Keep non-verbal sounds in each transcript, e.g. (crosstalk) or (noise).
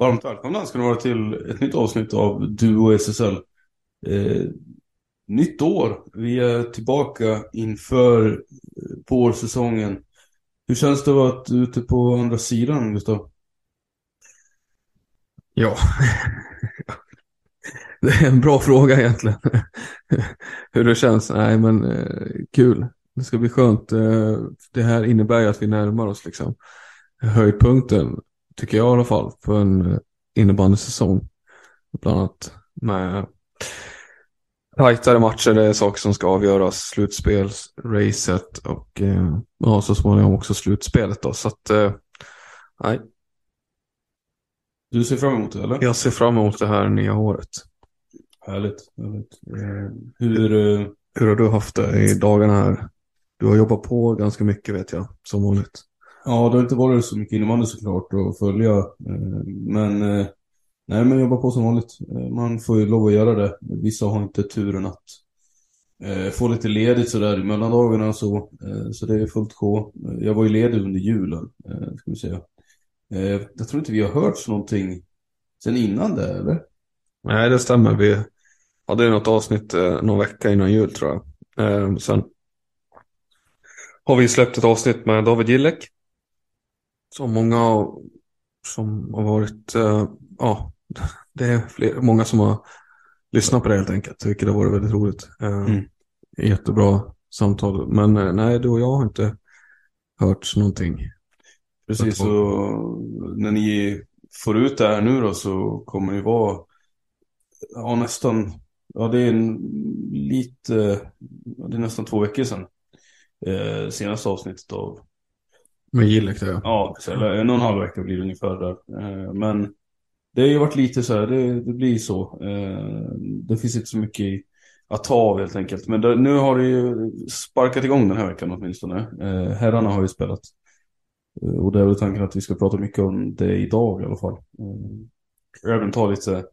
Varmt välkomna ska ni vara till ett nytt avsnitt av Duo SSL. Eh, nytt år. Vi är tillbaka inför eh, vårsäsongen. Hur känns det att vara ute på andra sidan, Gustav? Ja, (laughs) det är en bra fråga egentligen. (laughs) Hur det känns? Nej, men eh, kul. Det ska bli skönt. Eh, det här innebär ju att vi närmar oss liksom höjdpunkten, tycker jag i alla fall, för en eh, innebandysäsong. Bland annat med tajtare matcher, det är saker som ska avgöras, slutspelsracet och eh, ja, så småningom också slutspelet då. Så att, eh, nej, Du ser fram emot det, eller? jag ser fram emot det här nya året. Härligt. härligt. Hur... Hur har du haft det i dagarna här? Du har jobbat på ganska mycket vet jag, som vanligt ja, det har inte varit så mycket innebandy såklart att följa. Eh, men... Eh, nej, men jobba på som vanligt. Eh, man får ju lov att göra det. Vissa har inte turen att få lite ledigt sådär i mellandagarna och så. Så det är fullt sjå. Jag var ju ledig under julen, ska vi säga. Jag tror inte vi har hört någonting sen innan det, eller? Nej, det stämmer. Vi hade något avsnitt någon vecka innan jul tror jag. Sen har vi släppt ett avsnitt med David Gillek. Som många som har varit, eh, ja, det är fler, många som har lyssnat på det helt enkelt. Vilket har varit väldigt roligt. Eh, Mm. Jättebra samtal. Men eh, nej, du och jag har inte hört någonting. Precis, Så- så när ni får ut det här nu då så kommer det vara ja, nästan, ja det är en, lite, det är nästan två veckor sedan. Eh, senaste avsnittet av, med Gillek ja. ja, så- eller en och en halv vecka blir det ungefär där. Eh, men det har ju varit lite så här, det, det blir så. Eh, det finns inte så mycket att ta av helt enkelt. Men det, nu har det ju sparkat igång den här veckan åtminstone. Eh, herrarna har ju spelat. Och det är väl tanken att vi ska prata mycket om det idag i alla fall. Även ta lite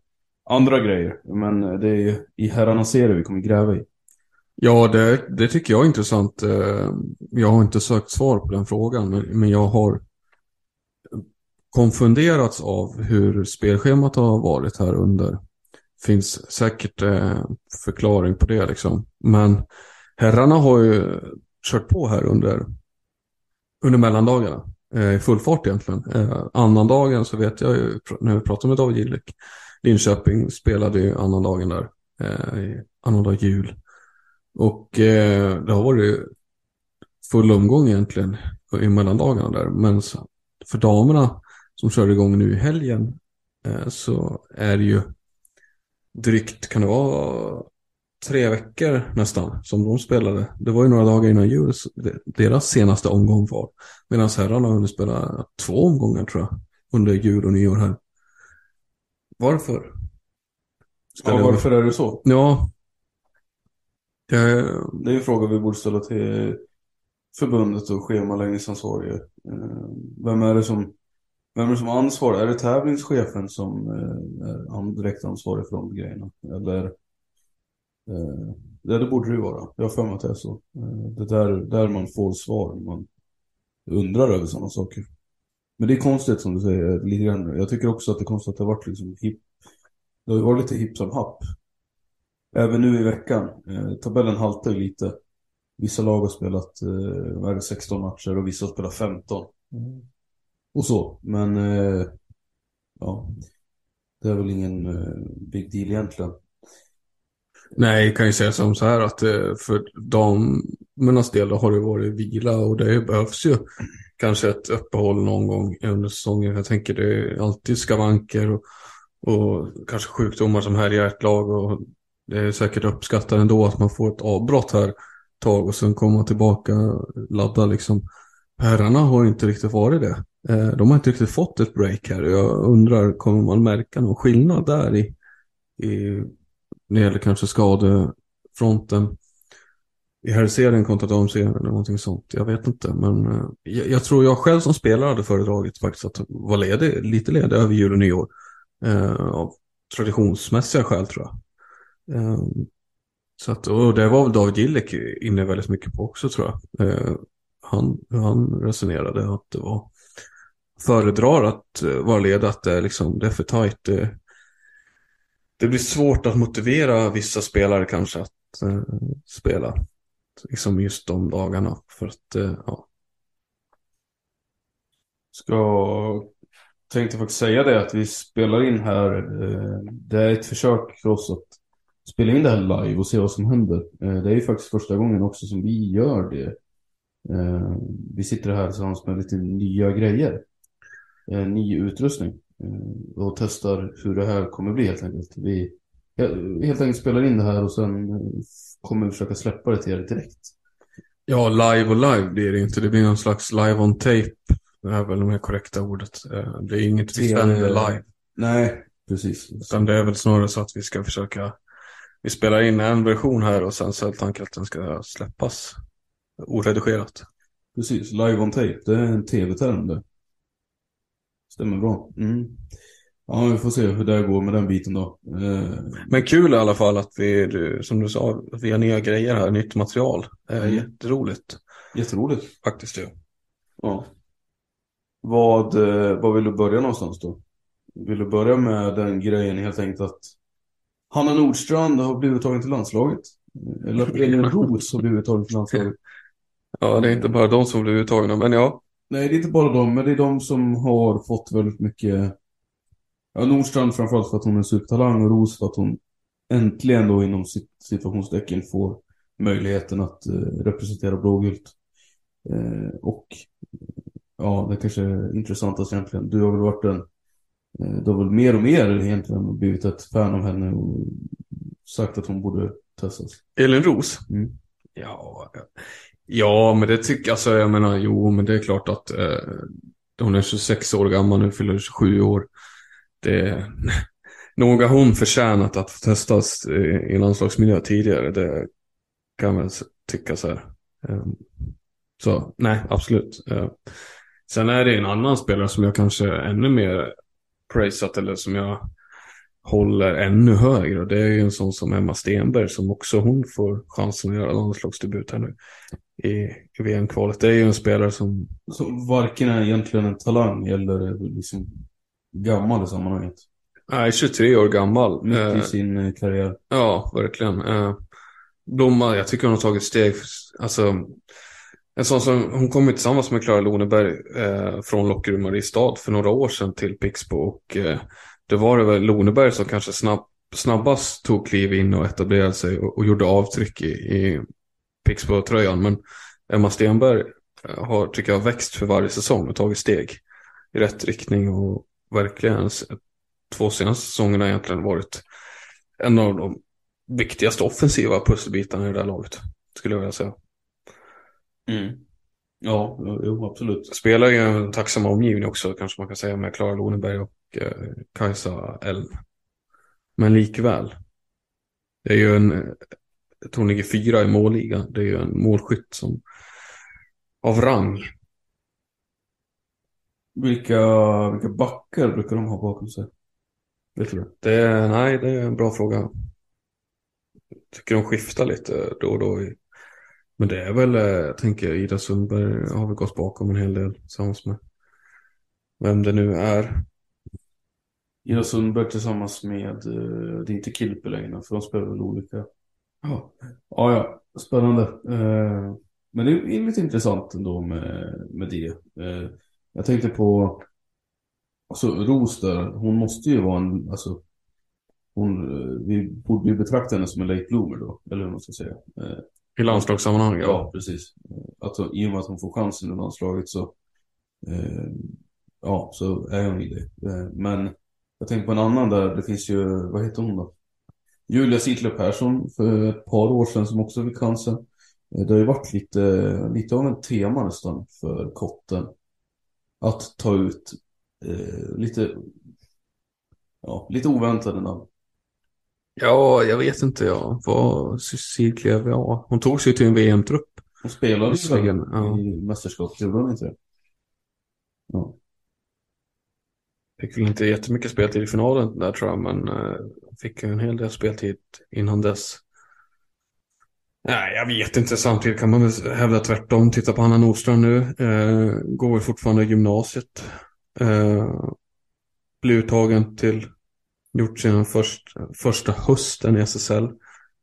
andra grejer. Men det är ju i herrarnas serie vi kommer gräva i. Ja, det, det tycker jag är intressant. Eh, jag har inte sökt svar på den frågan, men, jag har eh, konfunderats av hur spelschemat har varit här under. Finns säkert eh, förklaring på det liksom. Men herrarna har ju kört på här under, under mellandagarna. I full fart egentligen. Annandagen så vet jag ju, när vi pratade med David Gillik, Linköping spelade ju annandagen där. Annandag jul. Och eh, det har varit full omgång egentligen i mellandagarna där. Men för damerna som kör igång nu i helgen eh, så är det ju drygt, kan det vara tre veckor nästan som de spelade. Det var ju några dagar innan jul deras senaste omgång var. Medan herrarna har hunnit spela två omgångar tror jag under jul och nyår här. Varför? Ja, varför är det så? Ja. Det, Det är en fråga vi borde ställa till förbundet och schemaläggningsansvarige. Eh, vem är det som vem är det som ansvarar? Är det tävlingschefen som eh, är direkt ansvarig för de grejerna? Eller? Eh, ja det, det borde det ju vara. Jag har för mig att det är så. Det är där, där man får svar när man undrar över sådana saker. Men det är konstigt som du säger, lite grann. Jag tycker också att det är konstigt att det har varit liksom hipp. Det har varit lite hipp som happ. Även nu i veckan. Eh, tabellen haltar ju lite. Vissa lag har spelat eh, vad är det, 16 matcher och vissa har spelat 15. Och så. Men eh, ja, det är väl ingen eh, big deal egentligen. Nej, kan ju säga som så här att eh, för damernas del har det varit vila och det behövs ju kanske ett uppehåll någon gång under säsongen. Jag tänker det är alltid skavanker och, och kanske sjukdomar som härjar ett lag och det är säkert uppskattat ändå att man får ett avbrott här ett tag och sen komma tillbaka ladda liksom. Herrarna har inte riktigt varit det. Eh, de har inte riktigt fått ett break här. Jag undrar, kommer man märka någon skillnad där i, i när det gäller kanske skadefronten i herrserien kontra damserien eller någonting sånt. Jag vet inte, men eh, jag, jag, tror jag själv som spelare hade föredragit faktiskt att vara ledig, lite ledig över jul och nyår. Eh, av traditionsmässiga skäl tror jag. Ehm, så att, och det var väl David Gillek inne väldigt mycket på också tror jag. Ehm, han, han resonerade att det var föredrar att eh, vara ledig, att det, liksom, det är för tajt. Det, eh, det blir svårt att motivera vissa spelare kanske att eh, spela. Liksom just de dagarna. För att, eh, ja. Ska... Tänkte faktiskt säga det att vi spelar in här. Eh, det är ett försök för oss att spela in det här live och se vad som händer. Det är ju faktiskt första gången också som vi gör det. Vi sitter här tillsammans med lite nya grejer. Ny utrustning. Eh, och testar hur det här kommer bli helt enkelt. Vi helt enkelt spelar in det här och sen eh, kommer vi försöka släppa det till er direkt. Ja, live och live blir det inte. Det blir någon slags live on tape. Det är väl det korrekta ordet. Eh, det är inget vi sänder live. Nej, precis. Utan det är väl snarare så att vi ska försöka. Vi spelar in en version här och sen så är tanken att den ska släppas oredigerat. Precis, live on tape. Det är en tv-term det. Stämmer bra. Mm. Ja, vi får se hur det går med den biten då. Eh... Men kul i alla fall att vi, som du sa, att vi har nya grejer här, nytt material. Eh, mm. Jätteroligt. Jätteroligt. Faktiskt ja. Ja. Vad, eh, vad vill du börja någonstans då? Vill du börja med den grejen helt enkelt att Hanna Nordstrand har blivit tagen till landslaget? Eller Elin Roos har blivit tagen till landslaget? Ja, det är inte bara de som blivit uttagna, men ja. Nej, det är inte bara de, men det är de som har fått väldigt mycket... Ja, Nordstrand framförallt för att hon är en supertalang och Ros för att hon äntligen då inom situationstecken får möjligheten att eh, representera blågult. Eh, och ja, det kanske är intressantast egentligen. Du har väl varit en... Eh, du har väl mer och mer egentligen blivit ett fan av henne och sagt att hon borde testas. Elin Ros? Mm. Ja, Ja, men det tycker alltså, jag menar, jo, men det är klart att eh, hon är 26 år gammal, nu fyller 27 år. Det, (laughs) nog har hon förtjänat att få testas i, i landslagsmiljö tidigare, det kan man tycka så här. Eh, så nej, absolut. Eh, sen är det en annan spelare som jag kanske ännu mer praisat, eller som jag håller ännu högre. Och det är ju en sån som Emma Stenberg som också hon får chansen att göra landslagsdebut här nu i, i VM-kvalet. Det är ju en spelare som... Så varken är egentligen en talang eller liksom gammal i sammanhanget? Nej, 23 år gammal. Mitt i eh, sin eh, karriär. Ja, verkligen. Eh, Blomma, jag tycker hon har tagit steg. Alltså, en sån som, hon kom tillsammans med Klara Loneberg eh, från Lockerum Mariestad för några år sedan till Pixbo. Och eh, det var det väl Loneberg som kanske snabb, snabbast tog kliv in och etablerade sig och, och gjorde avtryck i, i Pixbo-tröjan. Men Emma Stenberg eh, har, tycker jag, växt för varje säsong och tagit steg i rätt riktning. Och verkligen två senaste säsongerna egentligen varit en av de viktigaste offensiva pusselbitarna i det här laget. Skulle jag vilja säga. Mm. Ja, jo, absolut. Spelar ju en tacksam omgivning också kanske man kan säga med Klara Loneberg och eh, Kajsa Elm. Men likväl. Det är ju en jag tror hon ligger fyra i målligan. Det är ju en målskytt som av rang. Vilka, vilka backar brukar de ha bakom sig? Vet du det? Är, nej, det är en bra fråga. Jag tycker de skiftar lite då och då. Men det är väl, eh, jag tänker Ida Sundberg har väl gått bakom en hel del tillsammans med vem det nu är. Ida Sundberg tillsammans med, eh, det är inte Kilpe längre för de spelar väl olika. Ja, ja, ja spännande. Eh, men det är lite intressant ändå med, med det. Jag tänkte på, alltså Ros där, hon måste ju vara en, alltså hon, vi borde ju betrakta henne som en late bloomer då, eller hur man ska säga. I landslagssammanhang, ja. Ja, precis. Att, I och med att hon får chansen i landslaget så, eh, ja, så är hon i det. Eh, men jag tänker på en annan där, det finns ju, vad heter hon då? Julia Sittler Persson för ett par år sedan som också fick chansen. Eh, det har ju varit lite, lite av en tema nästan för kotten. Att ta ut eh, lite, ja, lite oväntade namn. Ja, jag vet inte ja. vad Cecilia var. Hon tog sig till en VM-trupp. Hon spelade ju ja. i mästerskapet, gjorde hon inte det? Ja. Fick väl inte jättemycket speltid i finalen där tror jag, men uh, fick en hel del speltid innan dess. Nej, jag vet inte. Samtidigt kan man väl hävda tvärtom. Titta på Hanna Nordström nu. Uh, går fortfarande i gymnasiet. Uh, blir uttagen till, gjort sin först, första hösten i SSL.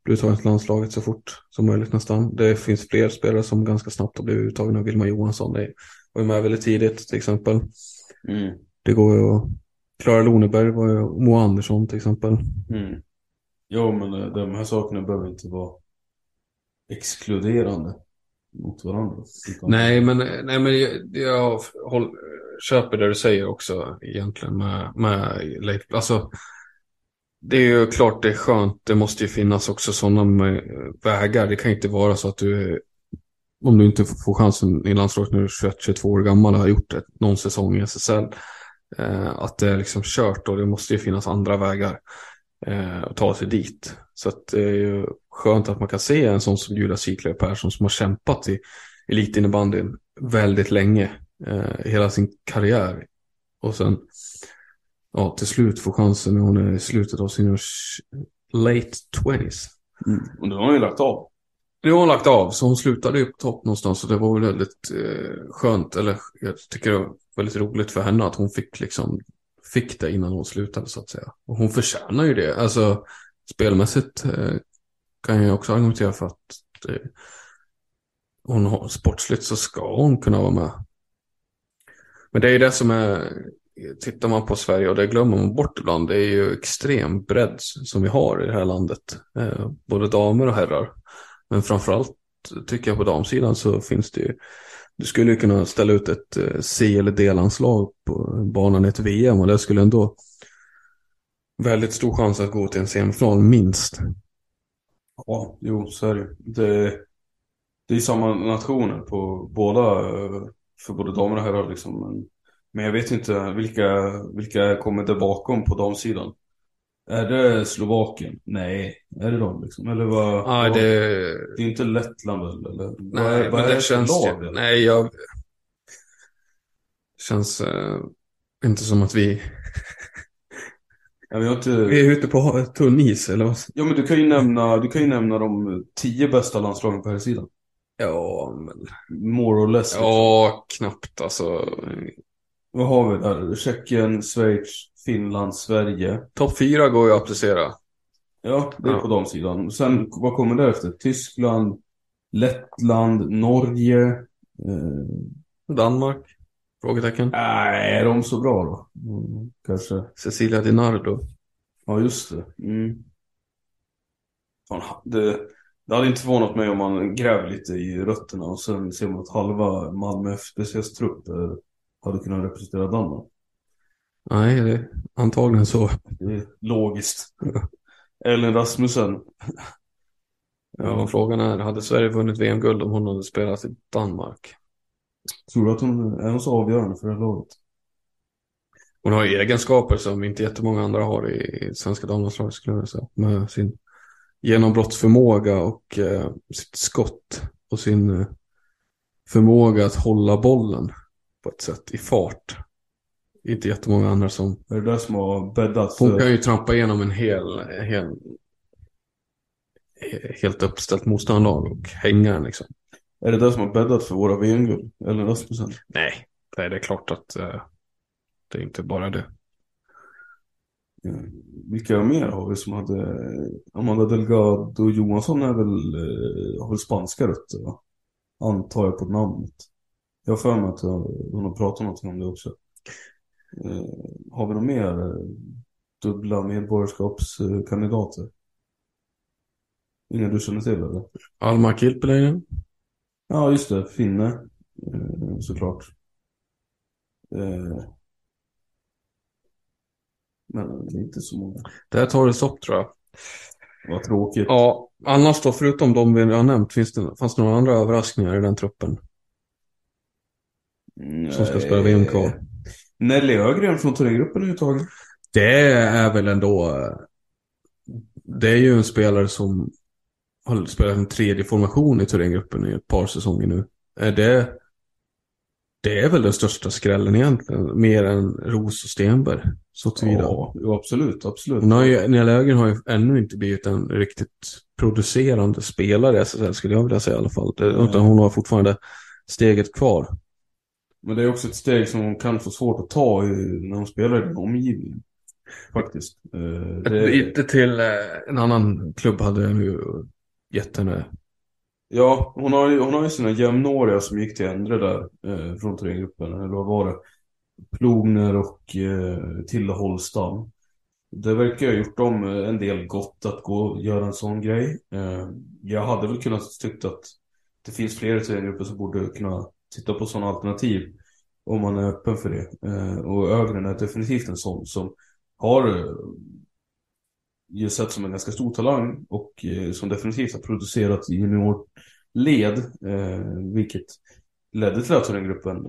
Blir uttagen till landslaget så fort som möjligt nästan. Det finns fler spelare som ganska snabbt har blivit uttagna. Vilma Johansson det var ju med väldigt tidigt till exempel. Mm. Det går ju att... Klara Loneberg var ju Moa Andersson till exempel. Mm. Ja, men de här sakerna behöver inte vara exkluderande mot varandra. Nej, men, nej, men jag, jag håll, köper det du säger också egentligen med, med alltså, det är ju klart det är skönt. Det måste ju finnas också sådana eh, vägar. Det kan inte vara så att du eh, om du inte får chansen i landslaget när du är 21-22 år gammal och har gjort det någon säsong i SSL eh, att det är liksom kört och det måste ju finnas andra vägar att ta sig dit. Så att det är ju skönt att man kan se en sån som Julia Sikler Persson som har kämpat i elitinnebandyn väldigt länge, hela sin karriär. Och sen ja, till slut få chansen när hon är i slutet av sin late 20s. Mm. Och då har hon ju lagt av. Nu har hon lagt av, så hon slutade ju på topp någonstans och det var väl väldigt eh, skönt, eller jag tycker det var väldigt roligt för henne att hon fick liksom, fick det innan hon slutade så att säga. Och hon förtjänar ju det, alltså spelmässigt eh, kan jag också argumentera för att eh, hon har, sportsligt så ska hon kunna vara med. Men det är det som är, tittar man på Sverige och det glömmer man bort ibland, det är ju extrem bredd som vi har i det här landet. Eh, både damer och herrar. Men framförallt tycker jag på damsidan så finns det ju du skulle ju kunna ställa ut ett eh, C eller D-landslag på banan i ett VM och det skulle ändå väldigt stor chans att gå till en semifinal minst. Ja, jo, så är det. Det, det är samma nationer på båda, eh, för både damer och herrar liksom. Men, men jag vet inte vilka, vilka kommer där bakom på damsidan. Är det Slovakien? Nej. Är det de liksom? Eller vad? Ja, det... det är inte Lettland väl? Eller? Nej, vad, vad men det, det känns... Lag, nej, jag... Det känns uh, inte som att vi... ja, inte... vi är ute på tunn is, eller vad? Ja, men du kan ju nämna, du kan ju nämna de tio bästa landslagen på här sidan. Ja, men... More or less. Liksom. Ja, knappt alltså. Vad har vi där? Tjeckien, Schweiz, Finland, Sverige. Topp fyra går ju att applicera. Ja, det är ja. på de sidan. Sen, vad kommer därefter? Tyskland, Lettland, Norge. Eh... Danmark? Frågetecken. Nej, är de så bra då? Mm, kanske. Cecilia Dinardo. Ja, just det. Mm. Fan, det. Det hade inte förvånat mig om man gräver lite i rötterna och sen ser man att halva Malmö FBCs trupp hade kunnat representera Danmark. Nej, det är antagligen så. Det är logiskt. Ellen Rasmussen. Ja, frågan är, hade Sverige vunnit VM-guld om hon hade spelat i Danmark? Tror du att hon är så avgörande för det här laget? Hon har egenskaper som inte jättemånga andra har i svenska damlandslaget skulle jag säga. Med sin genombrottsförmåga och eh, sitt skott och sin eh, förmåga att hålla bollen på ett sätt i fart inte jättemånga andra som... Är det där som har bäddat? Hon kan ju trampa igenom en hel, hel helt uppställt motståndarlag och hänga den liksom. Är det där som har bäddat för våra VM-guld? Eller Rasmussen? Nej, nej, det är klart att uh, det är inte bara det. Eh, vilka mer har vi som hade... Amanda Delgado Johansson är väl, eh, har väl spanska rötter va? Antar jag på namnet. Jag har för mig att hon har pratat någonting om det också. Eh, har vi något mer eh, dubbla medborgarskapskandidater? Inga du känner till eller? Alma Kilpeläinen. Ja, just det. Finne. Eh, såklart. Men det är inte så många. Där tar det stopp tror jag. Vad tråkigt. Ja, annars då, förutom de vi har nämnt, finns det, fanns det några andra överraskningar i den truppen? Som ska spela VM kvar. Nelly Ögren från Thorengruppen är uttagen. Det är väl ändå... Det är ju en spelare som har spelat en tredje formation i Thorengruppen i ett par säsonger nu. Det... Det är väl den största skrällen egentligen, mer än Ros och Stenberg. Så tillvida. Ja, absolut, absolut. Ju, Nelly Ögren har ju ännu inte blivit en riktigt producerande spelare i SSL skulle jag vilja säga i alla fall. Det, utan hon har fortfarande steget kvar. Men det är också ett steg som hon kan få svårt att ta när hon spelar i den omgivningen. Faktiskt. Eh, Ett det, byte till eh, en annan klubb hade jag nu gett henne. ja, hon har, ju, hon har ju sina jämnåriga som gick till Endre där eh, från Thorengruppen. Eller vad var det? Plogner och eh, Tilde Holstam. Det verkar ha gjort dem eh, en del gott att gå och göra en sån grej. Eh, jag hade väl kunnat tyckt att det finns fler i Thorengruppen som borde kunna titta på sådana alternativ. Om man är öppen för det. Eh, och Ögren är definitivt en sån som har eh, ju sett som en ganska stor talang och eh, som definitivt har producerat i juniorled. Vilket ledde till att den gruppen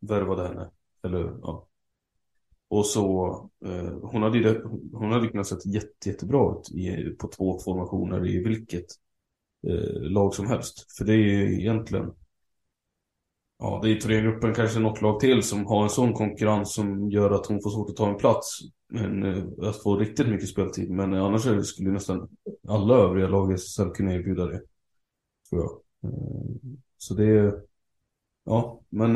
värvade henne. Eller ja. Och så, hon hade ju hon hade kunnat sett jätte, jättebra ut i, på två formationer i vilket lag som helst. För det är ju egentligen Ja, det är Thorengruppen kanske något lag till som har en sån konkurrens som gör att hon får svårt att ta en plats. Men eh, att få riktigt mycket speltid. Men eh, annars skulle nästan alla övriga lag i SSL kunna erbjuda det. Tror jag. Eh, så det är... Ja, men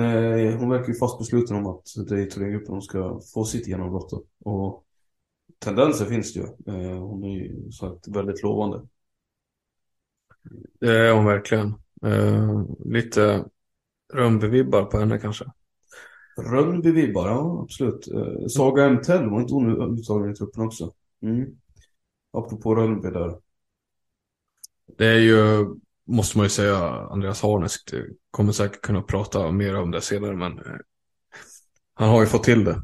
hon verkar ju fast besluten om att det är i Thorengruppen hon ska få sitt genombrott. då. Och tendenser finns det ju. Hon är ju sagt väldigt lovande. Det är hon verkligen. Lite Rönnby-vibbar på henne kanske. Rönnby-vibbar, ja absolut. Eh, Saga MTL var inte hon uttagen i truppen också? Mm. Apropå Rönnby där. Det är ju, måste man ju säga, Andreas Harnesk kommer säkert kunna prata mer om det senare, men eh, han har ju fått till det.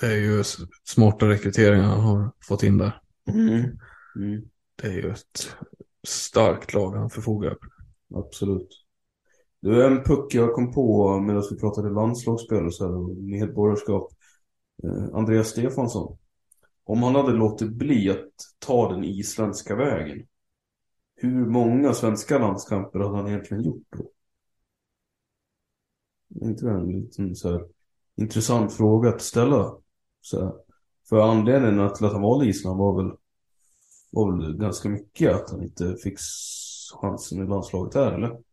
Det är ju smarta rekryteringar han har fått in där. Mm. Mm. Det är ju ett starkt lag han förfogar över. Absolut. Du, en puck jag kom på medan vi pratade landslagsspel och så här, medborgarskap. Eh, Andreas Stefansson. Om han hade låtit bli att ta den isländska vägen. Hur många svenska landskamper hade han egentligen gjort då? Är inte det en liten så här, intressant fråga att ställa? Så här. För anledningen till att han valde Island var väl, var väl ganska mycket att han inte fick chansen i landslaget här, eller?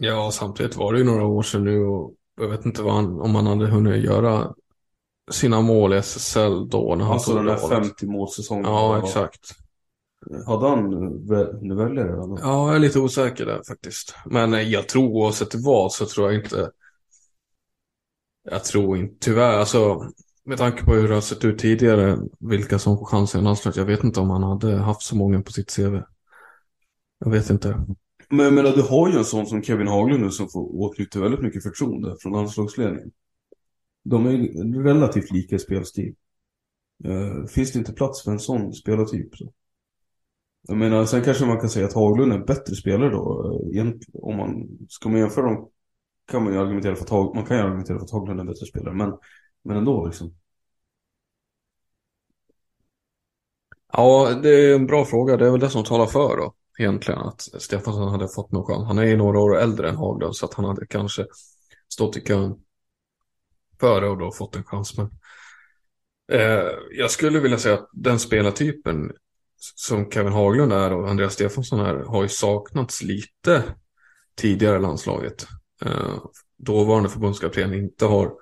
Ja, samtidigt var det ju några år sedan nu och jag vet inte vad han, om han hade hunnit göra sina mål i SSL då när han Alltså den där valet. 50 målsäsongen. Ja, exakt. Hade han vä- nu väljer det? eller? Ja, jag är lite osäker där faktiskt. Men eh, jag tror oavsett vad så tror jag inte. Jag tror inte, tyvärr, alltså med tanke på hur det har sett ut tidigare, vilka som får chansen i landslaget. Jag vet inte om han hade haft så många på sitt CV. Jag vet inte. Men jag menar, du har ju en sån som Kevin Haglund nu som får åtnjuta väldigt mycket förtroende från landslagsledningen. De är ju relativt lika i spelstil. Uh, finns det inte plats för en sån spelartyp? Så. Jag menar, sen kanske man kan säga att Haglund är en bättre spelare då. Eh, om man, ska man jämföra dem kan man ju argumentera för att, Hag- man kan ju argumentera för att Haglund är en bättre spelare. Men, men ändå liksom. Ja, det är en bra fråga. Det är väl det som talar för då. Egentligen att Stefansson hade fått någon chans. Han är ju några år äldre än Haglund så att han hade kanske stått i kön före och då fått en chans. Men eh, jag skulle vilja säga att den spelartypen som Kevin Haglund är och Andreas Stefansson är har ju saknats lite tidigare i landslaget. Eh, dåvarande förbundskapten inte har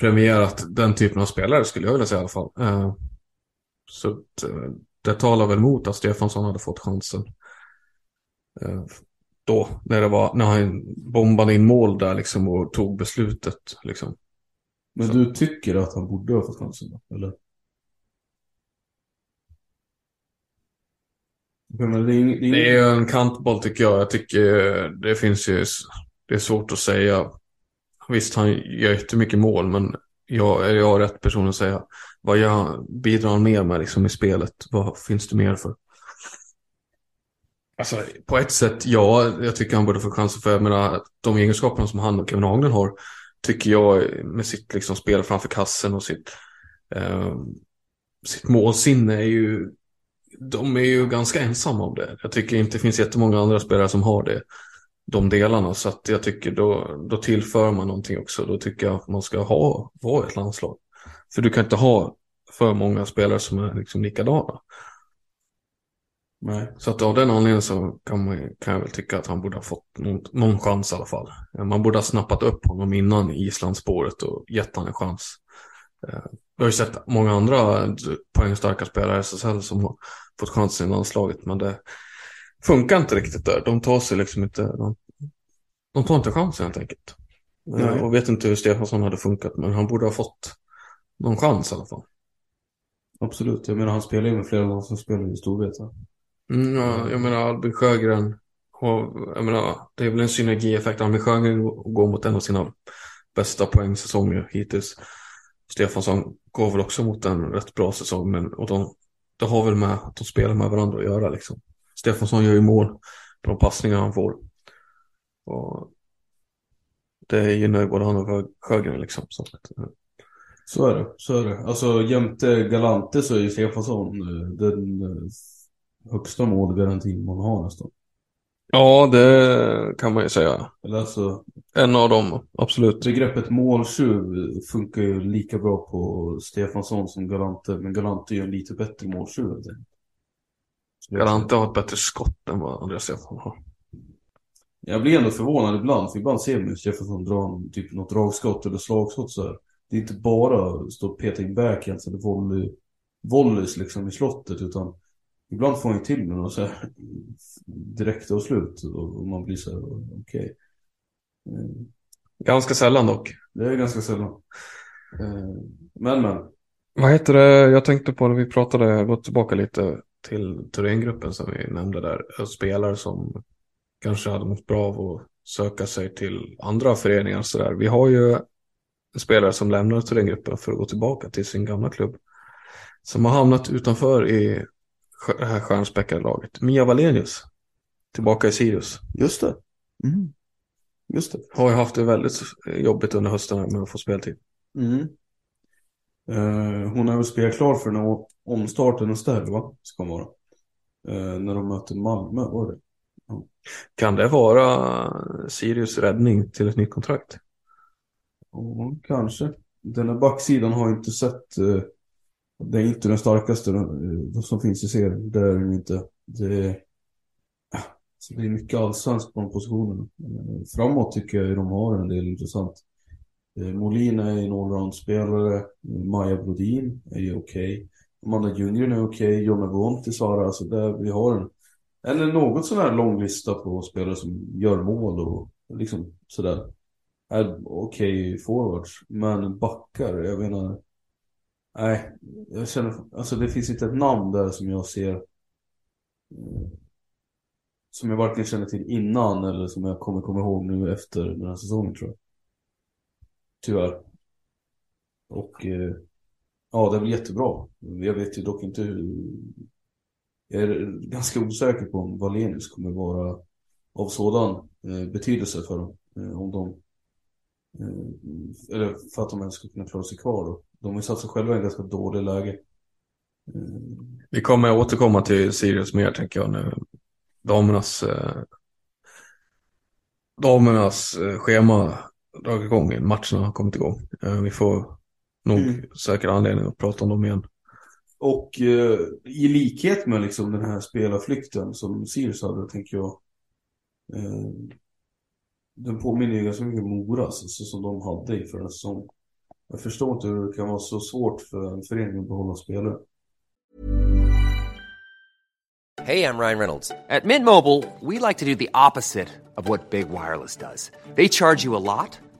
premierat den typen av spelare skulle jag vilja säga i alla fall. Eh, Så att, eh, det talar väl emot att Stefansson hade fått chansen. Eh, då, när det var, när han bombade in mål där liksom och tog beslutet liksom. Men Så. du tycker att han borde ha fått chansen? Eller? Det är, det är, Det är en kantboll tycker jag. Jag tycker det finns ju, det är svårt att säga. Visst, han gör jättemycket mål, men jag, är jag rätt person att säga. Vad jag bidrar han mer med liksom i spelet? Vad finns det mer för? Alltså, på ett sätt, ja, jag tycker han borde få chansen för, jag menar, de egenskaperna som han och Kevin Haglund har, tycker jag med sitt liksom spel framför kassen och sitt, eh, sitt målsinne är ju, de är ju ganska ensamma om det. Jag tycker inte det finns jättemånga andra spelare som har det, de delarna, så att jag tycker då, då tillför man någonting också. Då tycker jag att man ska ha, vara ett landslag. För du kan inte ha för många spelare som är liksom likadana. nej. Så att av den anledningen så kan, man, kan jag väl tycka att han borde ha fått någon, någon chans i alla fall. Man borde ha snappat upp honom innan Islandsspåret och gett honom en chans. Eh, Jag har ju sett många andra poängstarka spelare i SSL som har fått chansen i landslaget men det funkar inte riktigt där. De tar sig liksom inte, de, de tar inte chansen helt enkelt. Eh, Nej. Och vet inte hur Stefansson hade funkat men han borde ha fått någon chans i alla fall. Absolut. Jag menar han spelar ju med flera landslagsspelare i Storvreta. Mm, ja, jag menar Albin Sjögren. Jag menar, det är väl en synergieffekt. Albin Sjögren går mot en av sina bästa poängsäsonger hittills. Stefansson går väl också mot en rätt bra säsong. Men, och de, det har väl med att de spelar med varandra att göra. Liksom. Stefansson gör ju mål på de passningar han får. Och det gynnar ju både han och Sjö- Sjögren. Liksom, så att, eh, Så är det. Så är det. Alltså jämte Galante så är ju Stefansson eh, den eh, högsta målgarantin man har nästan. Ja, det kan man ju säga. Eller alltså En av dem, absolut. begreppet måltjuv funkar ju lika bra på Stefansson som Galante. Men Galante är ju en lite bättre måltjuv. Galante har ett bättre skott än vad Andreas Stefansson har. Jag blir ändå förvånad ibland, för ibland ser man ju Stefansson dra en, typ något dragskott eller slagskott så här. Det är inte bara stå och peta in backhands eller volley, volleys liksom i slottet utan ibland får han ju till med något så här (laughs) direkt och slut och, man blir så här, okej. Eh, Ganska sällan dock. Det är ganska sällan. Eh, Men men. Vad heter det, jag tänkte på när vi pratade, gå tillbaka lite till Thorengruppen som vi nämnde där. Spelare som kanske hade mått bra av att söka sig till andra föreningar så där. Vi har ju spelare som lämnar Thorengruppen för att gå tillbaka till sin gamla klubb. Som har hamnat utanför i det här stjärnspäckade laget. Mia Wallenius. Tillbaka i Sirius. Just det. Mm. Just det. Har ju haft det väldigt jobbigt under hösten med att få speltid. Mm. Eh, hon är väl spelklar för den här omstarten nästa helg va? Ska vara. Eh, när de möter Malmö, var det? Kan det vara Sirius räddning till ett nytt kontrakt? Ja, kanske. Den här backsidan har jag inte sett. eh, Det är inte den starkaste eh, som finns i serien. Det är den inte. Det är, ja, så det är mycket allsvenskt på de positionerna. Eh, Framåt tycker jag de har en del intressant. Eh, Molin är en allround-spelare. Eh, Maja Brodin är ju okej. Amanda Ljunggren är okej. Jonna Sara. Alltså där vi har en, en något sån här lång lista på spelare som gör mål och liksom sådär är okej forwards, men backar, jag menar Nej, jag känner, alltså det finns inte ett namn där som jag ser eh, Som jag varken känner till innan eller som jag kommer komma ihåg nu efter den här säsongen tror jag Tyvärr Och eh, Ja, det är väl jättebra Jag vet ju dock inte hur Jag är ganska osäker på om Valenius kommer vara av sådan eh, betydelse för dem eh, Om de eh, Eller för att de ens ska kunna klara sig kvar då. De har ju satt sig själva i en ganska dålig läge. Vi kommer återkomma till Sirius mer tänker jag nu. Damernas, eh, damernas eh, schema dragit igång, matcherna har kommit igång. Eh, vi får nog Mm. säkert anledning att prata om dem igen. Och eh, i likhet med liksom den här spelarflykten som Sirius hade, tänker jag. Eh, den påminner ju ganska mycket om Moras, alltså, som de hade i förra säsongen. Jag förstår inte hur det kan vara så svårt för en förening att behålla spelare. Hey, I'm Ryan Reynolds. At Mint Mobile, we like to do the opposite of what Big Wireless does. They charge you a lot,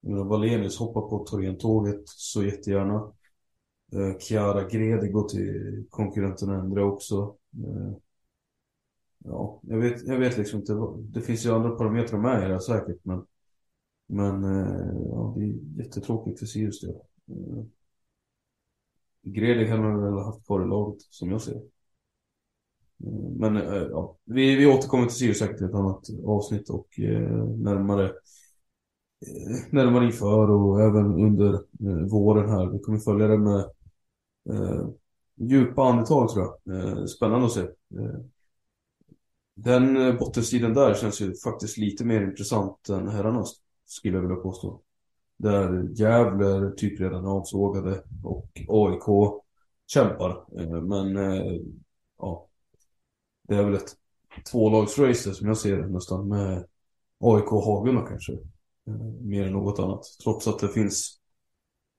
Valenius hoppar på Torientåget så jättegärna. Eh, Chiara Grede går till konkurrenten Endre också. Eh, ja, jag vet, jag vet liksom inte. Det finns ju andra parametrar med i det här säkert. Men, men eh, ja, det är jättetråkigt för Sirius del. Eh, Grede kan man väl ha haft kvar i laget som jag ser det. Men eh, ja, vi, vi återkommer till Sirius säkert i ett annat avsnitt och eh, närmare eh, närmare inför och även under eh, våren här. Vi kommer följa det med eh, djupa andetag tror jag. Eh, spännande att se. Eh, den eh, bottenstriden där känns ju faktiskt lite mer intressant än herrarnas skulle jag vilja påstå. Där Gävle är typ redan avsågade och AIK kämpar. Eh, men eh, ja, det är väl ett tvålagsrace som jag ser det nästan med AIK och Hagunda kanske. Eh, mer än något annat. Trots att det finns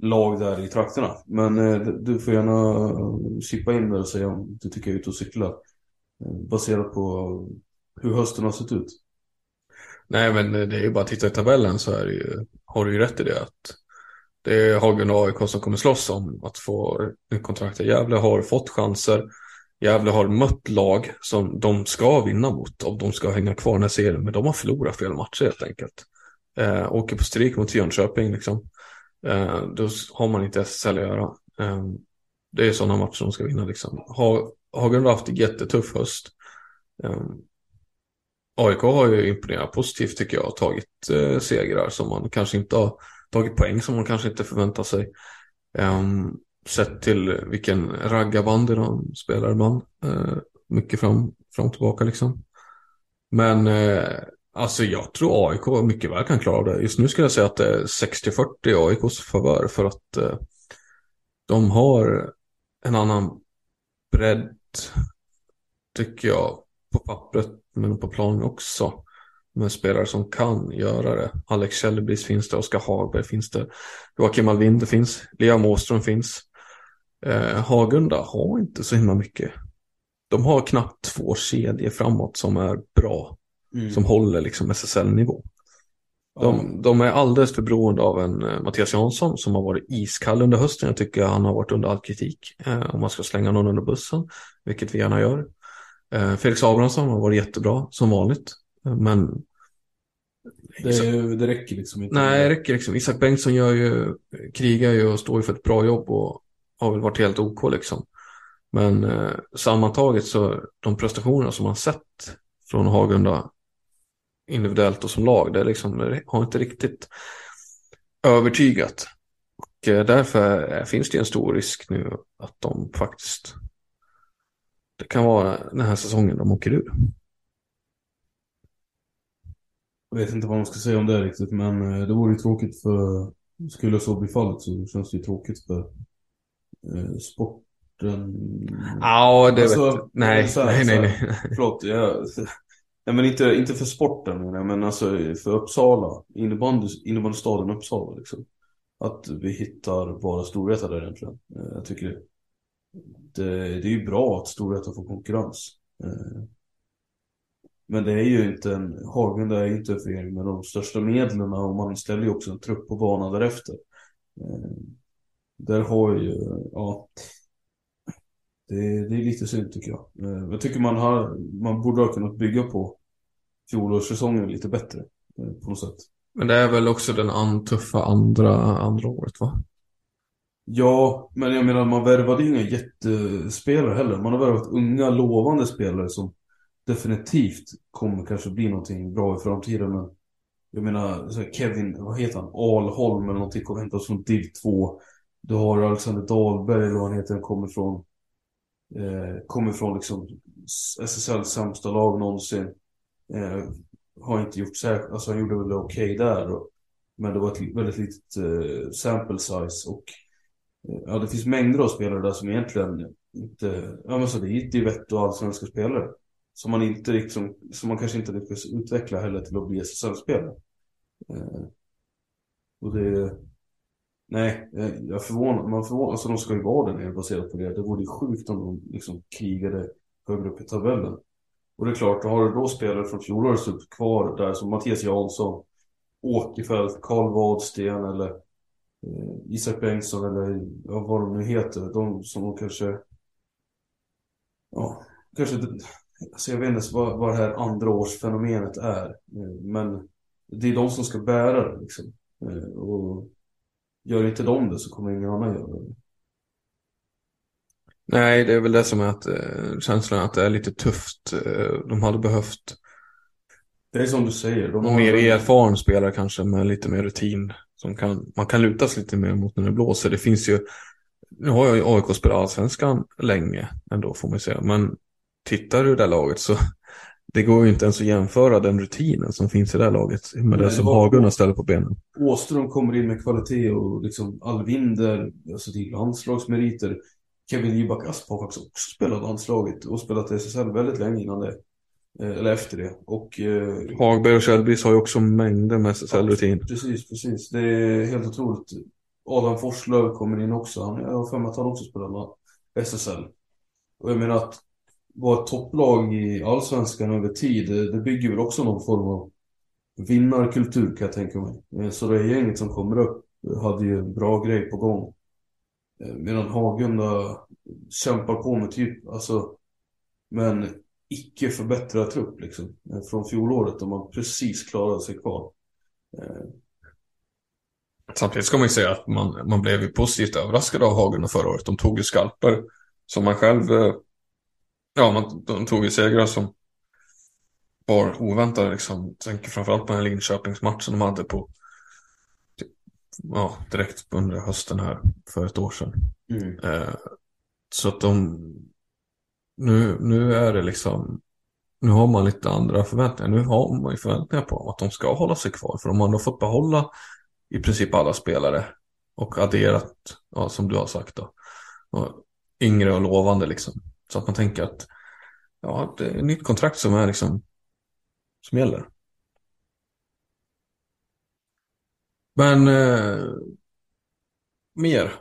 lag där i trakterna. Men eh, du får gärna eh, chippa in där och säga om du tycker jag är ute och cyklar. Eh, Baserat på hur hösten har sett ut. Nej, men det är ju bara att titta i tabellen så är det ju, har du ju rätt i det att det är Hagen och AIK som kommer slåss om att få kontrakt. Gävle har fått chanser. Gävle har mött lag som de ska vinna mot om de ska hänga kvar i den här serien. Men de har förlorat fel matcher helt enkelt. Eh, åker på stryk mot Jönköping liksom. Eh, då har man inte SSL att göra. Eh, det är sådana matcher de ska vinna liksom. Har, Hagen har haft en jättetuff höst. Eh, AIK har ju imponerat positivt tycker jag. Tagit eh, segrar som man kanske inte har tagit poäng som man kanske inte förväntar sig. Um, sett till vilken raggarbandy de spelar ibland. Uh, mycket fram, fram och tillbaka liksom. Men uh, alltså jag tror AIK mycket väl kan klara det. Just nu skulle jag säga att det är 60-40 AIKs favör för att eh, de har en annan bredd tycker jag på pappret men på plan också med spelare som kan göra det. Alex Källebris finns det, Oskar Hagberg finns det, Joakim Alvinde finns, Liam Åström finns. Eh, Hagunda har inte så himla mycket. De har knappt två kedjor framåt som är bra, Mm. som håller liksom SSL-nivå. De, de är alldeles för beroende av en eh, Mattias Jansson som har varit iskall under hösten. Jag tycker han har varit under all kritik. Eh, om man ska slänga någon under bussen, vilket vi gärna gör. Eh, Felix Abrahamsson har varit jättebra som vanligt. Eh, Men Det, det räcker liksom inte. Nej, det räcker liksom. Isak Bengtsson gör ju, krigar ju och står ju för ett bra jobb och har väl varit helt OK liksom. Men eh, sammantaget så de prestationerna som man sett från Hagunda individuellt och som lag, det, är liksom, det har inte riktigt övertygat. Och eh, därför eh, finns det en stor risk nu att de faktiskt, det kan vara den här säsongen de åker ur. Jag vet inte vad man ska säga om det riktigt, men eh, det vore ju tråkigt för... Skulle så bli fallet så känns det ju tråkigt för eh, sporten. Ja, det Alltså, vet Nej, här- nej, nej, här- nej. Förlåt, jag... Nej men inte, inte för sporten menar jag, men alltså för Uppsala, innebandy, innebandystaden Uppsala liksom. Att vi hittar bara Storvreta där egentligen. Eh, jag tycker det, det, är ju bra att Storvreta får konkurrens. Eh, men det är ju inte en, Hagunda är ju inte en förening med de största medlen och man ställer ju också en trupp på banan därefter. Eh, där har ju, ja, det, det är lite synd tycker jag. Eh, Jag tycker man, har, man borde ha kunnat bygga på fjolårssäsongen lite bättre eh, på något sätt. Men det är väl också den an, tuffa andra, andra året va? Ja, men jag menar man värvade inga jättespelare heller. Man har värvat unga lovande spelare som definitivt kommer kanske bli någonting bra i framtiden. Men jag menar, Kevin, vad heter han? Alholm eller någonting kommer hämtas från Div 2. Du har Alexander Dahlberg eller vad han heter, kommer från eh, kommer från liksom SSL alltså sämsta lag någonsin. Eh, har inte gjort särskilt, alltså han gjorde väl okej okay där. Och, men det var ett väldigt litet eh, sample size och eh, ja, det finns mängder av spelare där som egentligen inte, ja men så det är Divett och allsvenska spelare. Som man inte liksom, som man kanske inte lyckas utveckla heller till att bli SSL-spelare. Eh, och det, nej, eh, jag förvånar, man förvånar, alltså de ska ju vara där nere baserat på det. Det vore ju sjukt om de liksom krigade högre upp i tabellen. Och det är klart, har du då spelare från fjolårets upp kvar där som Mattias Jansson, Åkerfeldt, Karl Wadsten eller eh, Isak Bengtsson eller ja, vad de nu heter. De som de kanske, ja, kanske Alltså jag vet inte vad, vad det här andraårsfenomenet är. Eh, men det är de som ska bära det liksom. Eh, och gör inte de det så kommer ingen annan göra det. Nej, det är väl det som är att eh, känslan att det är lite tufft. De hade behövt det är som du säger. De någon mer erfaren spelare kanske med lite mer rutin. Som kan, man kan luta sig lite mer mot när det blåser. Det finns ju, nu har jag ju AIK spelat allsvenskan länge ändå får man säga. Men tittar du det där laget så det går ju inte ens att jämföra den rutinen som finns i det här laget med det som Hagun har ställt på benen. Åström kommer in med kvalitet och liksom Alvinder, alltså är landslagsmeriter. Kevin Jibak Asp har faktiskt också spelat landslaget och spelat i SSL väldigt länge innan det. Eh, eller efter det. Och, eh, Hagberg och Kjellbris har ju också mängder med SSL-rutin. Ja, precis, precis. Det är helt otroligt. Adam Forslöv kommer in också. Han, jag har för mig att han också spelar SSL. Och jag menar att vara ett topplag i allsvenskan över tid, det, det bygger väl också någon form av vinnarkultur kan jag tänka mig. Eh, så det gänget som kommer upp hade ju en bra grej på gång. Eh, medan Hagunda kämpar på med typ, alltså, men icke förbättrad trupp liksom. Eh, från fjolåret då man precis klarade sig kvar. Samtidigt ska man ju säga att man, man blev ju positivt överraskad av Hagunda förra året. De tog ju skalper som man själv ja, man, de tog ju segrar som var oväntade. Liksom. Tänker framförallt på den här Linköpingsmatchen de hade på ja, direkt under hösten här för ett år sedan. Mm. Eh, så att de nu, nu är det liksom nu har man lite andra förväntningar. Nu har man ju förväntningar på att de ska hålla sig kvar. För de har fått behålla i princip alla spelare och adderat, ja, som du har sagt då, yngre och lovande liksom. Så att man tänker att ja, det är ett nytt kontrakt som är liksom som gäller. Men eh, mer.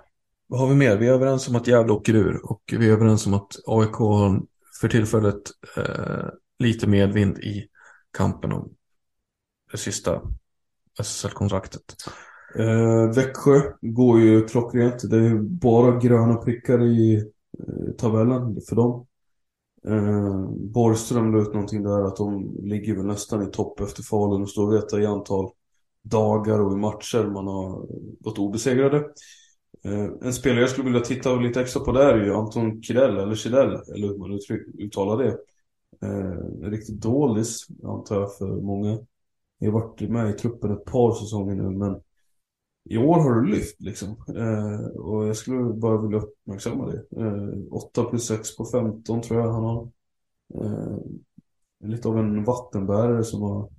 Vad har vi mer? Vi är överens om att Gävle åker ur och vi är överens om att AIK har för tillfället eh, lite medvind i kampen om det sista SSL-kontraktet. Eh, Växjö går ju klockrent. Det är bara gröna prickar i Eh, tabellen för dem. Eh, Borgström la ut någonting där att de ligger väl nästan i topp efter Falun och står veta i antal dagar och i matcher man har gått obesegrade. Eh, en spelare jag skulle vilja titta lite extra på där är ju Anton Kidell, eller Kidell, eller hur man uttalar det. Eh, riktigt dålig antar jag, för många. Jag har varit med i truppen ett par säsonger nu, men i år har du lyft liksom. Eh, och jag skulle bara vilja uppmärksamma det. Eh, 8 plus 6 på 15 tror jag han har. Eh, lite av en vattenbärare som har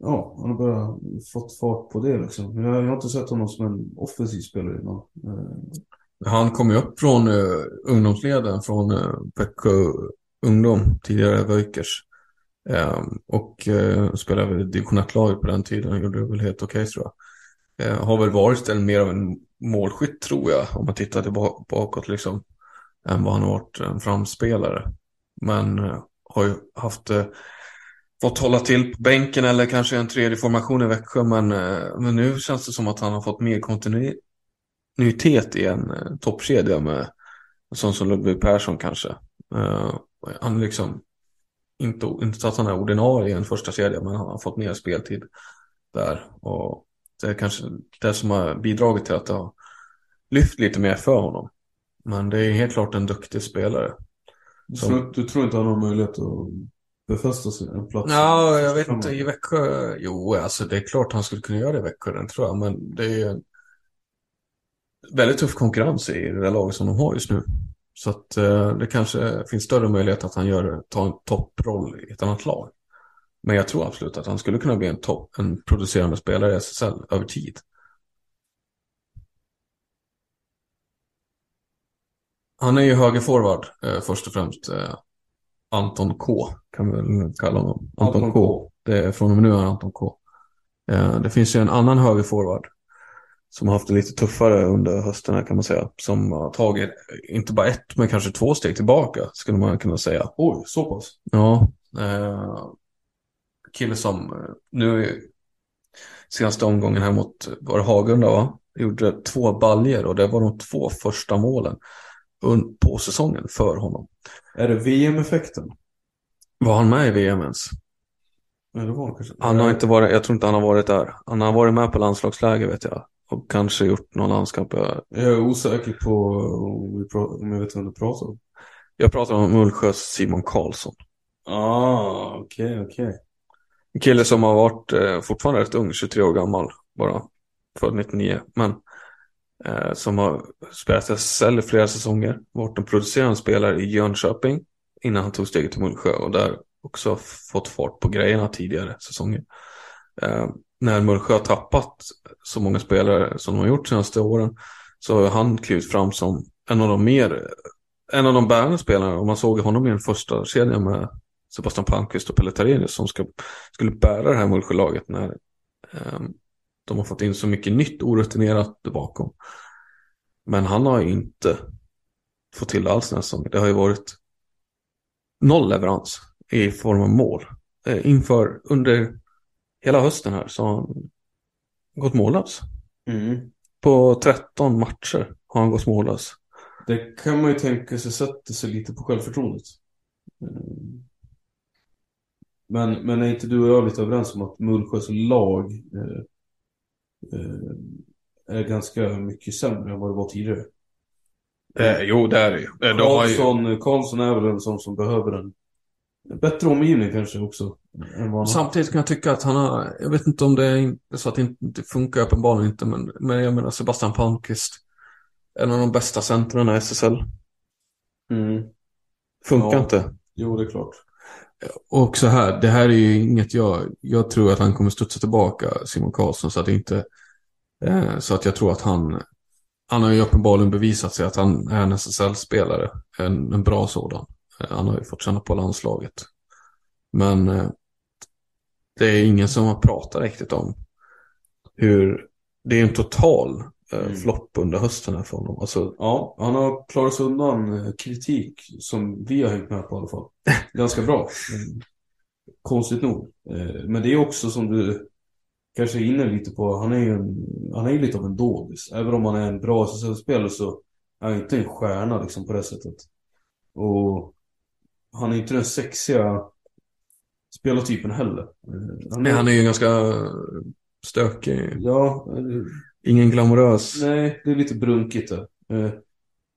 Ja, han har bara fått fart på det liksom. Jag, jag har inte sett honom som en offensiv spelare innan. Eh. Han kom ju upp från uh, ungdomsleden från uh, Växjö Ungdom, tidigare Vöjkers. Um, eh, och uh, spelade i division 1-laget på den tiden. Han gjorde det väl helt okej okay, tror jag. Eh, har väl varit en, mer av en målskytt tror jag. Om man tittar tillbaka bakåt liksom. Än vad han har varit en framspelare. Men eh, har ju haft eh, fått hålla till på bänken eller kanske en tredje formation i Växjö. Men, men nu känns det som att han har fått mer kontinuitet i en eh, toppkedja med en sån som Ludvig Persson kanske. Han liksom inte, inte så att han är ordinarie i en första kedja, men han har fått mer speltid där. Och det är kanske det som har bidragit till att det har lyft lite mer för honom. Men det är helt klart en duktig spelare. Du, Som- tror, du tror inte han har möjlighet att befästa sig en plats? Ja, jag vet inte. I Växjö, jo, alltså det är klart han skulle kunna göra det i Växjö, den tror jag. Men det är en väldigt tuff konkurrens i det där laget som de har just nu. Så att eh, det kanske finns större möjlighet att han gör, tar en topproll i ett annat lag. Men jag tror absolut att han skulle kunna bli en, topp, en producerande spelare i SSL över tid. Han är ju högerforward eh, först och främst. Eh, Anton K kan vi väl kalla honom. Anton, Anton K. K. Det är från och med nu är Anton K. Eh, det finns ju en annan högerforward som har haft det lite tuffare under hösten här kan man säga. Som har tagit inte bara ett men kanske två steg tillbaka skulle man kunna säga. Oj, så pass? Ja. Eh, kille som eh, nu senaste omgången här mot var Hagunda va? Gjorde två baljer och det var de två första målen på säsongen för honom. Är det VM-effekten? Var han med i VM ens? Ja, det var han har inte varit, jag tror inte han har varit där. Han har varit med på landslagsläger vet jag. Och kanske gjort någon landskamp. Jag, Jag är osäker på om, vi pra- om jag vet vem du pratar om. jag pratar om Mullsjös Simon Karlsson. Ah, okej, okej. En kille som har varit eh, fortfarande rätt ung, 23 år gammal bara. Född 99. Men eh, som har spelat i SSL i flera säsonger. Varit en producerande spelare i Jönköping innan han tog steget till Mullsjö. Och där också fått fart på grejerna tidigare säsonger. Eh, när Mullsjö har tappat så många spelare som de har gjort de senaste åren. Så har han klivit fram som en av de mer en av de bärande spelarna. Och man såg honom i den första kedjan med Sebastian Palmqvist och Pelle Tarenius som ska, skulle bära det här Mullsjölaget när ehm, de har fått in så mycket nytt orutinerat bakom. Men han har ju inte fått till det alls den här säsongen. Det har ju varit noll leverans i form av mål. Eh, inför, under hela hösten här så har han gått mållös. Mm. På 13 matcher har han gått mållös. Det kan man ju tänka sig sätter sig lite på självförtroendet. Mm. Men, men är inte du och jag lite överens om att Mullsjös lag eh, eh, är ganska mycket sämre än vad det var tidigare? Eh, jo, det är det ju. Eh, de har ju. Karlsson, Karlsson är väl en sån som behöver en bättre omgivning kanske också. Samtidigt kan jag tycka att han har, jag vet inte om det är så att det inte funkar uppenbarligen inte, men, men jag menar Sebastian Palmqvist, en av de bästa centrarna i SSL, Mm. funkar Ja. inte. Jo, det är klart. Och så här, det här är ju inget jag, jag tror att han kommer studsa tillbaka, Simon Karlsson, så att det inte, eh, så att jag tror att han, han har ju uppenbarligen bevisat sig att han är en SSL-spelare, en, en bra sådan. Eh, Han har ju fått känna på landslaget. Men eh, det är ingen som har pratat riktigt om hur, det är en total Mm. flopp under hösten här för honom. Alltså, Ja, han har klarat sig undan eh, kritik som vi har hängt med på i alla fall. Ganska bra. Konstigt nog. Eh, Men det är också som du kanske är inne lite på. Han är ju en, han är lite av en dådis. Även om han är en bra SSL-spelare så är han inte en stjärna liksom på det sättet. Och han är inte den sexiga spelartypen heller. Eh, Han han är ju ganska stökig, Ja, eh, ingen glamorös. Nej, det är lite brunkigt där. Eh,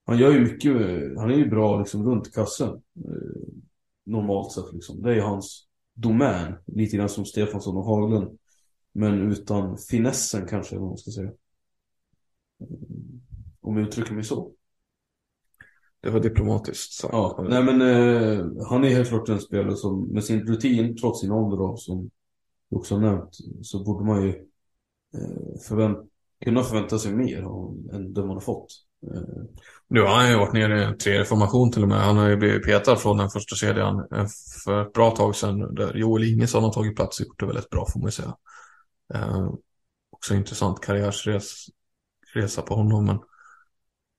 han gör ju mycket, han är ju bra liksom runt kassen. Eh, normalt sett liksom. Det är hans domän. Lite grann som Stefansson och Haglund. Men utan finessen kanske, vad man ska säga. Eh, Om jag uttrycker mig så. Det var diplomatiskt sagt. Ja, nej men eh, han är helt klart en spelare som med sin rutin, trots sin ålder då, som du också har nämnt, så borde man ju eh, förvänt kunna förvänta sig mer än det man har fått. Nu har han ju varit nere i en tredje formation till och med. Han har ju blivit petad från den första kedjan för ett bra tag sedan. Där Joel Ingesson har tagit plats och gjort det väldigt bra får man ju säga. Eh, också intressant karriärsresa på honom. Men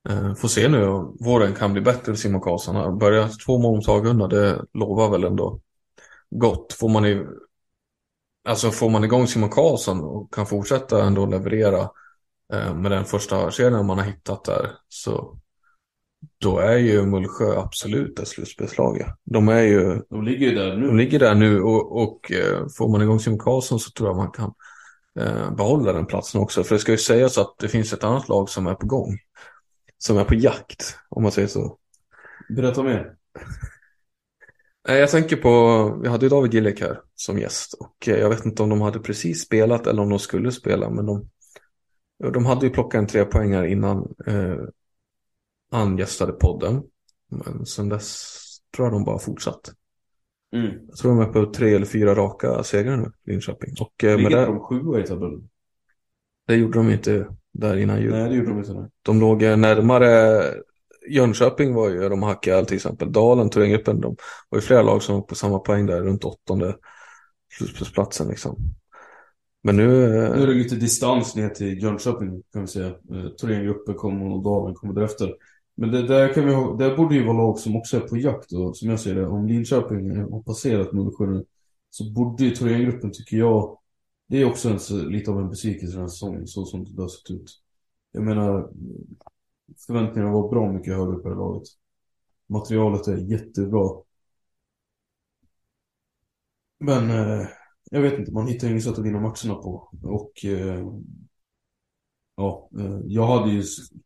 eh, får se nu. Våren kan bli bättre för Simon Karlsson. Han två målomtag under. Det lovar väl ändå gott. Får man, i, alltså får man igång Simon Karlsson och kan fortsätta ändå leverera eh, med den första kedjan man har hittat där så då är ju Mullsjö absolut ett slutspelslag. De är ju, De ligger ju där nu. de ligger där nu och, och eh, får man igång Simon Karlsson så tror jag man kan eh, behålla den platsen också. För det ska ju sägas att det finns ett annat lag som är på gång. Som är på jakt, om man säger så. Berätta mer. Nej, Jag tänker på, vi hade ju David Gillek här som gäst och eh, jag vet inte om de hade precis spelat eller om de skulle spela men de, de hade ju plockat en trepoängare innan eh, han gästade podden. Men sen dess tror jag de bara fortsatt. Mm. Jag tror de är på tre eller fyra raka segrar nu, Linköping. Och eh, Ligger de sjua i tabellen? det gjorde de inte där innan jul. Nej, det gjorde de inte. Nej. De låg närmare Jönköping var ju, de hackade till exempel Dalen, Thorengruppen, de var ju flera lag som var på samma poäng där runt åttonde slutspelsplatsen liksom. Men nu, eh, Nu är det lite distans ner till Jönköping kan vi säga. Eh, Thorengruppen kommer och Dalen kommer därefter. Men det där, kan vi ha, där borde ju vara lag som också är på jakt och som jag ser det. Om Linköping har passerat Mullsjö nu så borde ju Thorengruppen tycker jag det är också en, lite av en besvikelse den här säsongen så som det har sett ut. Jag menar förväntningarna var bra mycket högre på det här laget. Materialet är jättebra. Men eh, jag vet inte, man hittar inget sätt att vinna matcherna på. Och eh, ja, eh, jag hade ju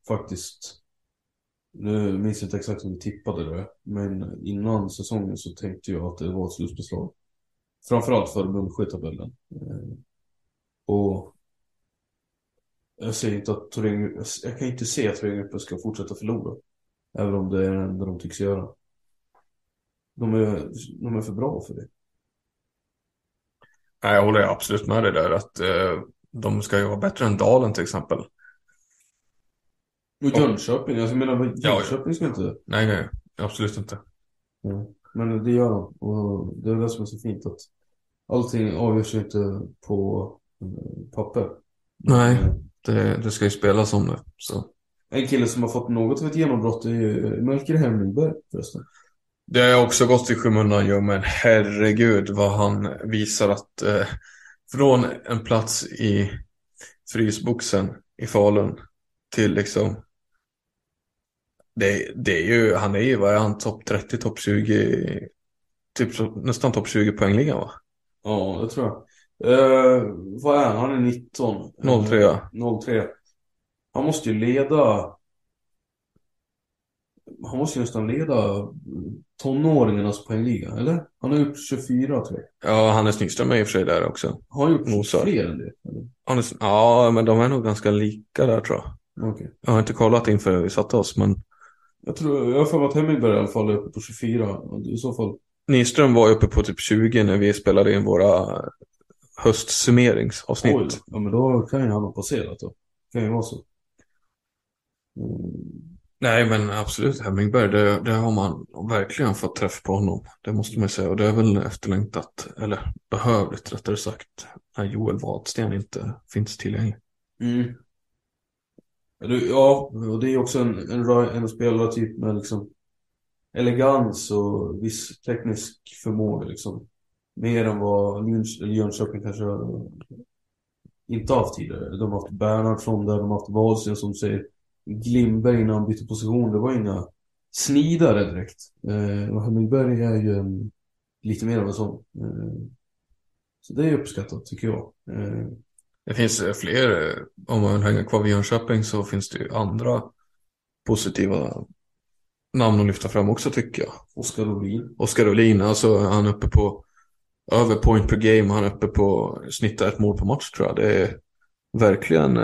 faktiskt nu minns jag inte exakt hur vi tippade det. Men innan säsongen så tänkte jag att det var ett slutspelslag. Framförallt för Munksjötabellen. Eh, och jag säger inte att Torén, jag kan inte se att Thorengruppen ska fortsätta förlora. Även om det är det enda de tycks göra. De är, de är för bra för det nej, jag håller absolut med dig där att eh, de ska ju vara bättre än Dalen till exempel. Och Jönköping, alltså, jag menar Ja, Jönköping ska inte... Nej, nej, absolut inte. Men det gör de. Och det är det som är så fint att allting avgörs inte på eh, papper. Nej. Det, det ska ju spelas om det. Så. En kille som har fått något av ett genombrott är ju Melker Hemlingberg förresten. Det har också gått i skymundan ju, men herregud vad han visar att eh, från en plats i frysboxen i Falun till liksom det, det är ju, han är ju, vad är han, topp 30, topp 20, typ nästan topp 20 poängligan va? Ja, det tror jag. Eh, vad är han? Han är 19. 03 ja. 03. Han måste ju leda... Han måste ju nästan leda tonåringarnas poängliga, eller? Han har gjort 24 tror jag. Ja, Hannes Nyström är i och för sig där också. Har han gjort Nosar. fler än det? Hannes, ja, men de är nog ganska lika där tror jag. Okej. Jag har inte kollat inför vi satte oss, men Jag tror, jag har för mig att Hemingberg i alla fall är uppe på 24. I så fall. Nyström var uppe på typ 20 när vi spelade in våra höstsummeringsavsnitt. Oj, ja men då kan ju han ha passerat då. Kan ju vara så. Mm. Nej, men absolut Hemmingberg, det, det har man verkligen fått träff på honom. Det måste man säga. Och det är väl efterlängtat, eller behövligt rättare sagt, när Joel Wadsten inte finns tillgänglig. Mm. Ja, och det är också en, en, en spelare spelartyp med liksom elegans och viss teknisk förmåga liksom. Mer än vad Jönköping kanske inte har haft tidigare. De har haft Bernhardsson där, de har haft Wahlsten som säger Glimberg innan han bytte position. Det var inga snidare direkt. Eh, och Hemingberg är ju en, lite mer av en sån. Eh, så det är uppskattat tycker jag. Eh, Det finns eh, fler, eh, om man hänger kvar vid Jönköping så finns det ju andra positiva namn att lyfta fram också tycker jag. Oskar Olin. Oskar Olin, alltså han är uppe på över point per game, han är uppe på snittar ett mål per match tror jag. Det är verkligen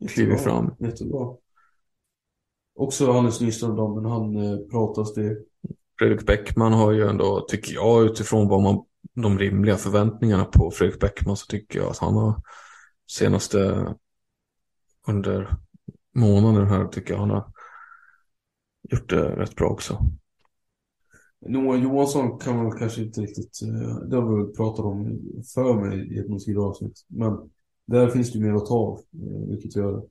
Jättebra. fram. Jättebra. Också Hannes Nyström då, men han eh, pratas det. Fredrik Bäckman har ju ändå, tycker jag, utifrån vad man, de rimliga förväntningarna på Fredrik Bäckman så tycker jag att han har senaste under månaden här tycker jag han har gjort det rätt bra också. Noah Johansson kan man kanske inte riktigt, eh, det har vi pratat om för mig i ett avsnitt. Men där finns det ju mer att ta av, eh, vilket gör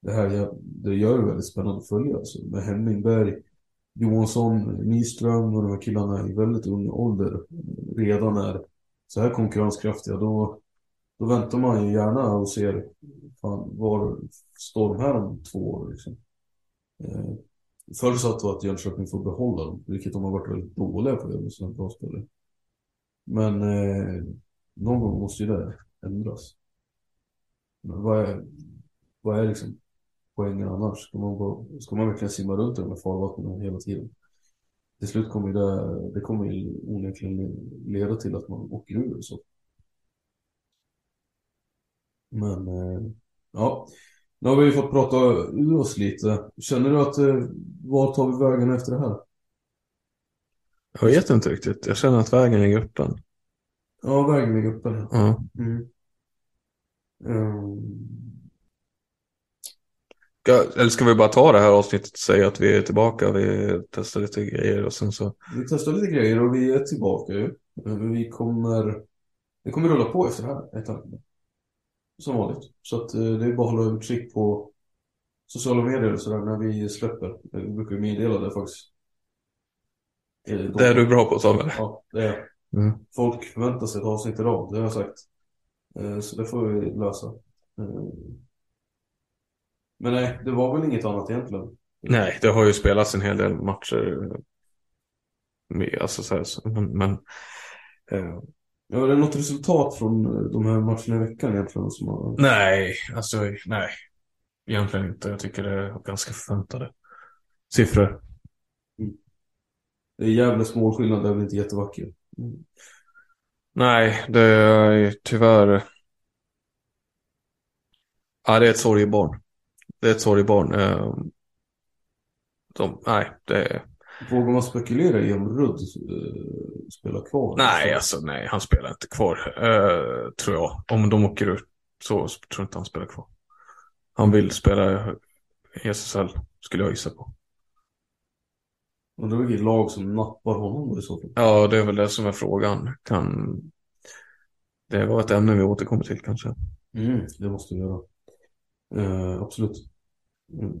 det här det gör det väldigt spännande att följa. Alltså. Med Hemmingberg, Johansson, Nyström och de här killarna i väldigt ung ålder eh, redan är så här konkurrenskraftiga. Då, då väntar man ju gärna och ser fan, var står de här om två år. Liksom. Eh, Förutsatt då att Jönköping får behålla dem, vilket de har varit väldigt dåliga på med sina bra spelare. Men eh, någon gång måste ju det ändras. Vad är, vad är liksom poängen annars? Ska man, bara, ska man verkligen simma runt i de här farvattnen hela tiden? Till slut kommer det, det kommer ju onekligen leda till att man åker ur så. Men eh, ja, nu har vi fått prata ur oss lite. Känner du att, eh, var tar vi vägen efter det här? Jag vet inte riktigt. Jag känner att vägen är öppen. Ja, vägen är öppen. Ja. Mm. Ska, eller ska vi bara ta det här avsnittet och säga att vi är tillbaka, vi testar lite grejer och sen så. vi testar lite grejer och vi är tillbaka ju. Eh, Vi kommer, det kommer rulla på efter det här ett tag. Som vanligt. Så att eh, det är bara att hålla utkik på sociala medier och sådär när vi släpper. Eh, Vi brukar meddela det faktiskt. De- Det är du bra på Samuel. Ja, det är Mm. Folk förväntar sig ett avsnitt idag, det har jag sagt. Eh, Så det får vi lösa. Eh, Men nej, det var väl inget annat egentligen. Nej, det har ju spelats en hel del matcher. Med, alltså så här, men, men eh, Ja, är det något resultat från eh, de här matcherna i veckan egentligen som har... nej, alltså nej. Egentligen inte. Jag tycker det är ganska förväntade siffror. Det är Gävles målskillnad, det är väl inte jättevacker. Mm. Nej, det är tyvärr. Ja, det är ett sorgebarn. Det är ett sorgebarn. Eh, De, nej, det är... Vågar man spekulera i om Rudd eh, spelar kvar? Nej, alltså nej, han spelar inte kvar. eh, tror jag. Om de åker ut så tror jag inte han spelar kvar. Han vill spela i SSL, skulle jag gissa på. Och det är vilket lag som nappar honom då i så fall. Ja, det är väl det som är frågan. Kan... Det var ett ämne vi återkommer till kanske. Mm, det måste vi göra. Eh, absolut. Mm.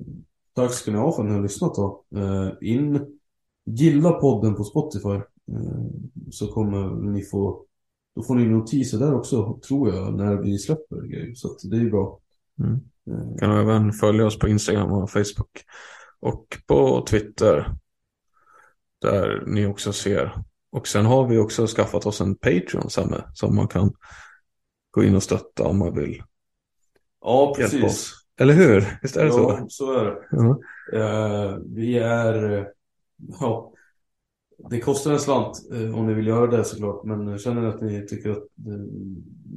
Tack ska ni ha för att ni har lyssnat då. Eh, in, gilla podden på Spotify. Eh, så kommer ni få, då får ni notiser där också, tror jag, när vi släpper grejer. Så det är bra. Mm. Eh, Kan även följa oss på Instagram och Facebook. Och på Twitter. Där ni också ser. Och sen har vi också skaffat oss en Patreon Samme, som man kan gå in och stötta om man vill. ja, precis. Eller hur? Visst är det så? Ja, så är det. Ja. Eh, vi är, ja, det kostar en slant eh, om ni vill göra det såklart. Men känner ni att ni tycker att eh,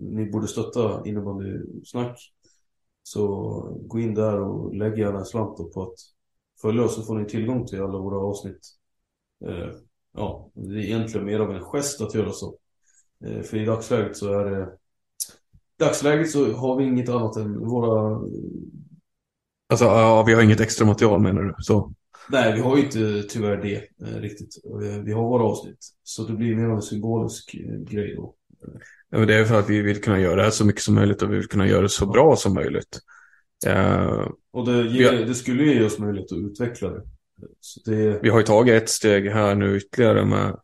ni borde stötta innebandysnack så gå in där och lägg gärna en slant på att följa oss så får ni tillgång till alla våra avsnitt. Eh, ja, det är egentligen mer av en gest att göra så. Eh, för i dagsläget så är det i dagsläget så har vi inget annat än våra Alltså, ja, vi har inget extra material menar du? Så. Nej, vi har ju inte tyvärr det eh, riktigt. Vi har våra avsnitt. Så det blir mer av en symbolisk eh, grej då. Ja, men det är för att vi vill kunna göra det här så mycket som möjligt och vi vill kunna göra det så bra som möjligt. Eh, Och det, ger, Ja. det skulle ju ge oss möjlighet att utveckla det. Det vi har ju tagit ett steg här nu ytterligare med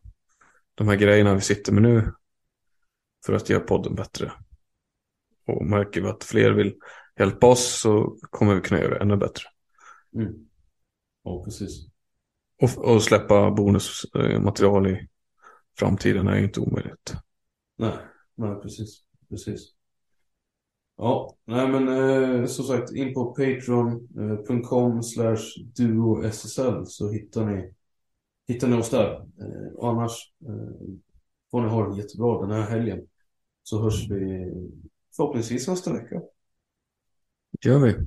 de här grejerna vi sitter med nu. För att göra podden bättre. Och märker vi att fler vill hjälpa oss så kommer vi kunna göra det ännu bättre. mm. Ja, precis. Och, och släppa bonusmaterial i framtiden är ju inte omöjligt. Nej, nej precis. Precis. Ja, nej men eh, som sagt in på patreon.com eh, slash duossl så hittar ni hittar ni oss där. Eh, och annars eh, får ni ha det jättebra den här helgen. Så hörs vi förhoppningsvis nästa vecka. Det gör vi.